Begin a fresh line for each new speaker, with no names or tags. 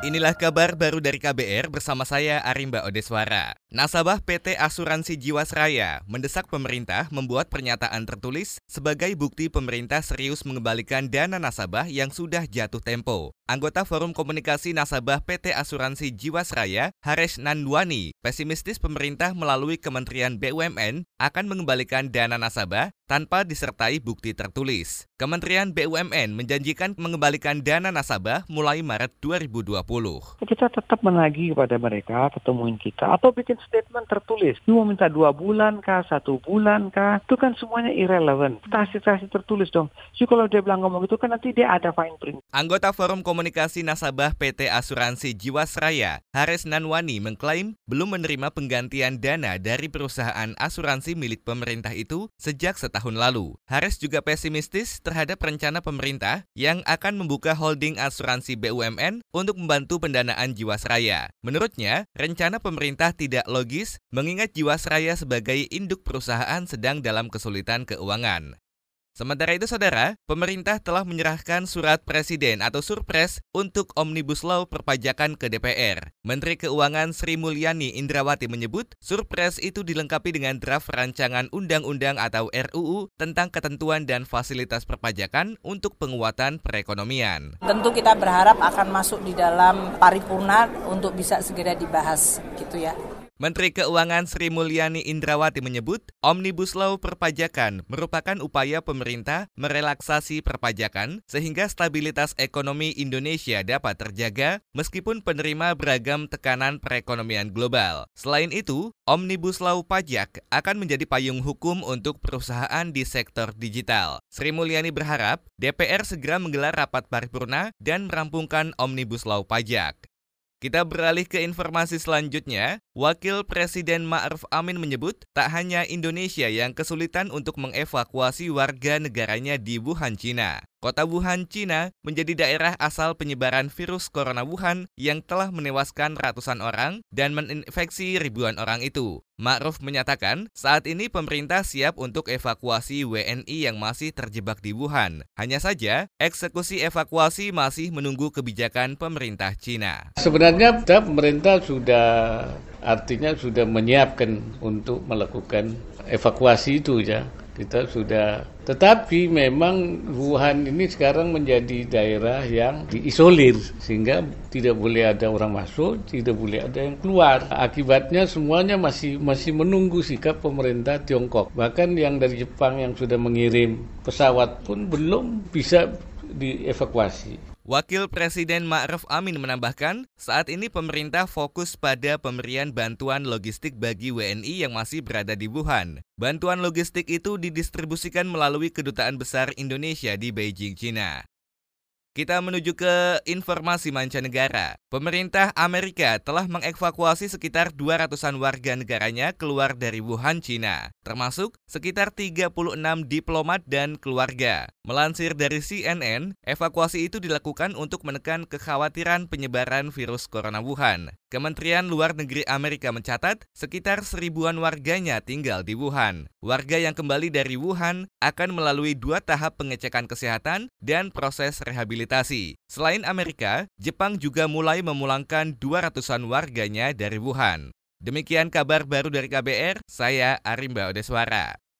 Inilah kabar baru dari KBR bersama saya Arimba Odeswara. Nasabah PT Asuransi Jiwasraya mendesak pemerintah membuat pernyataan tertulis sebagai bukti pemerintah serius mengembalikan dana nasabah yang sudah jatuh tempo. Anggota Forum Komunikasi Nasabah PT Asuransi Jiwasraya, Haresh Nandwani, pesimistis pemerintah melalui Kementerian BUMN akan mengembalikan dana nasabah tanpa disertai bukti tertulis. Kementerian BUMN menjanjikan mengembalikan dana nasabah mulai Maret 2020.
Kita tetap menagih kepada mereka, ketemuin kita, atau bikin statement tertulis. Lu mau minta dua bulan kah, satu bulan kah, itu kan semuanya irrelevant. Kasih-kasih tertulis dong. Jadi kalau dia bilang ngomong itu kan nanti dia ada fine print.
Anggota Forum Komunikasi Nasabah PT Asuransi Jiwasraya, Haris Nanwani mengklaim belum menerima penggantian dana dari perusahaan asuransi milik pemerintah itu sejak setahun tahun lalu. Haris juga pesimistis terhadap rencana pemerintah yang akan membuka holding asuransi BUMN untuk membantu pendanaan Jiwasraya. Menurutnya, rencana pemerintah tidak logis mengingat Jiwasraya sebagai induk perusahaan sedang dalam kesulitan keuangan. Sementara itu, saudara, pemerintah telah menyerahkan surat presiden atau surpres untuk Omnibus Law perpajakan ke DPR. Menteri Keuangan Sri Mulyani Indrawati menyebut, surpres itu dilengkapi dengan draft rancangan undang-undang atau RUU tentang ketentuan dan fasilitas perpajakan untuk penguatan perekonomian.
Tentu kita berharap akan masuk di dalam paripurna untuk bisa segera dibahas, gitu ya.
Menteri Keuangan Sri Mulyani Indrawati menyebut, Omnibus Law perpajakan merupakan upaya pemerintah merelaksasi perpajakan sehingga stabilitas ekonomi Indonesia dapat terjaga meskipun penerima beragam tekanan perekonomian global. Selain itu, Omnibus Law pajak akan menjadi payung hukum untuk perusahaan di sektor digital. Sri Mulyani berharap DPR segera menggelar rapat paripurna dan merampungkan Omnibus Law pajak. Kita beralih ke informasi selanjutnya. Wakil Presiden Ma'ruf Amin menyebut tak hanya Indonesia yang kesulitan untuk mengevakuasi warga negaranya di Wuhan, Cina. Kota Wuhan, Cina menjadi daerah asal penyebaran virus corona Wuhan yang telah menewaskan ratusan orang dan menginfeksi ribuan orang itu. Ma'ruf menyatakan saat ini pemerintah siap untuk evakuasi WNI yang masih terjebak di Wuhan. Hanya saja, eksekusi evakuasi masih menunggu kebijakan pemerintah Cina.
Sebenarnya pemerintah sudah artinya sudah menyiapkan untuk melakukan evakuasi itu ya kita sudah tetapi memang Wuhan ini sekarang menjadi daerah yang diisolir sehingga tidak boleh ada orang masuk, tidak boleh ada yang keluar. Akibatnya semuanya masih masih menunggu sikap pemerintah Tiongkok. Bahkan yang dari Jepang yang sudah mengirim pesawat pun belum bisa dievakuasi.
Wakil Presiden Ma'ruf Amin menambahkan, saat ini pemerintah fokus pada pemberian bantuan logistik bagi WNI yang masih berada di Wuhan. Bantuan logistik itu didistribusikan melalui Kedutaan Besar Indonesia di Beijing, China. Kita menuju ke informasi mancanegara. Pemerintah Amerika telah mengevakuasi sekitar 200-an warga negaranya keluar dari Wuhan, China, termasuk sekitar 36 diplomat dan keluarga. Melansir dari CNN, evakuasi itu dilakukan untuk menekan kekhawatiran penyebaran virus corona Wuhan. Kementerian Luar Negeri Amerika mencatat sekitar seribuan warganya tinggal di Wuhan. Warga yang kembali dari Wuhan akan melalui dua tahap pengecekan kesehatan dan proses rehabilitasi. Selain Amerika, Jepang juga mulai memulangkan 200-an warganya dari Wuhan. Demikian kabar baru dari KBR, saya Arimba Odeswara.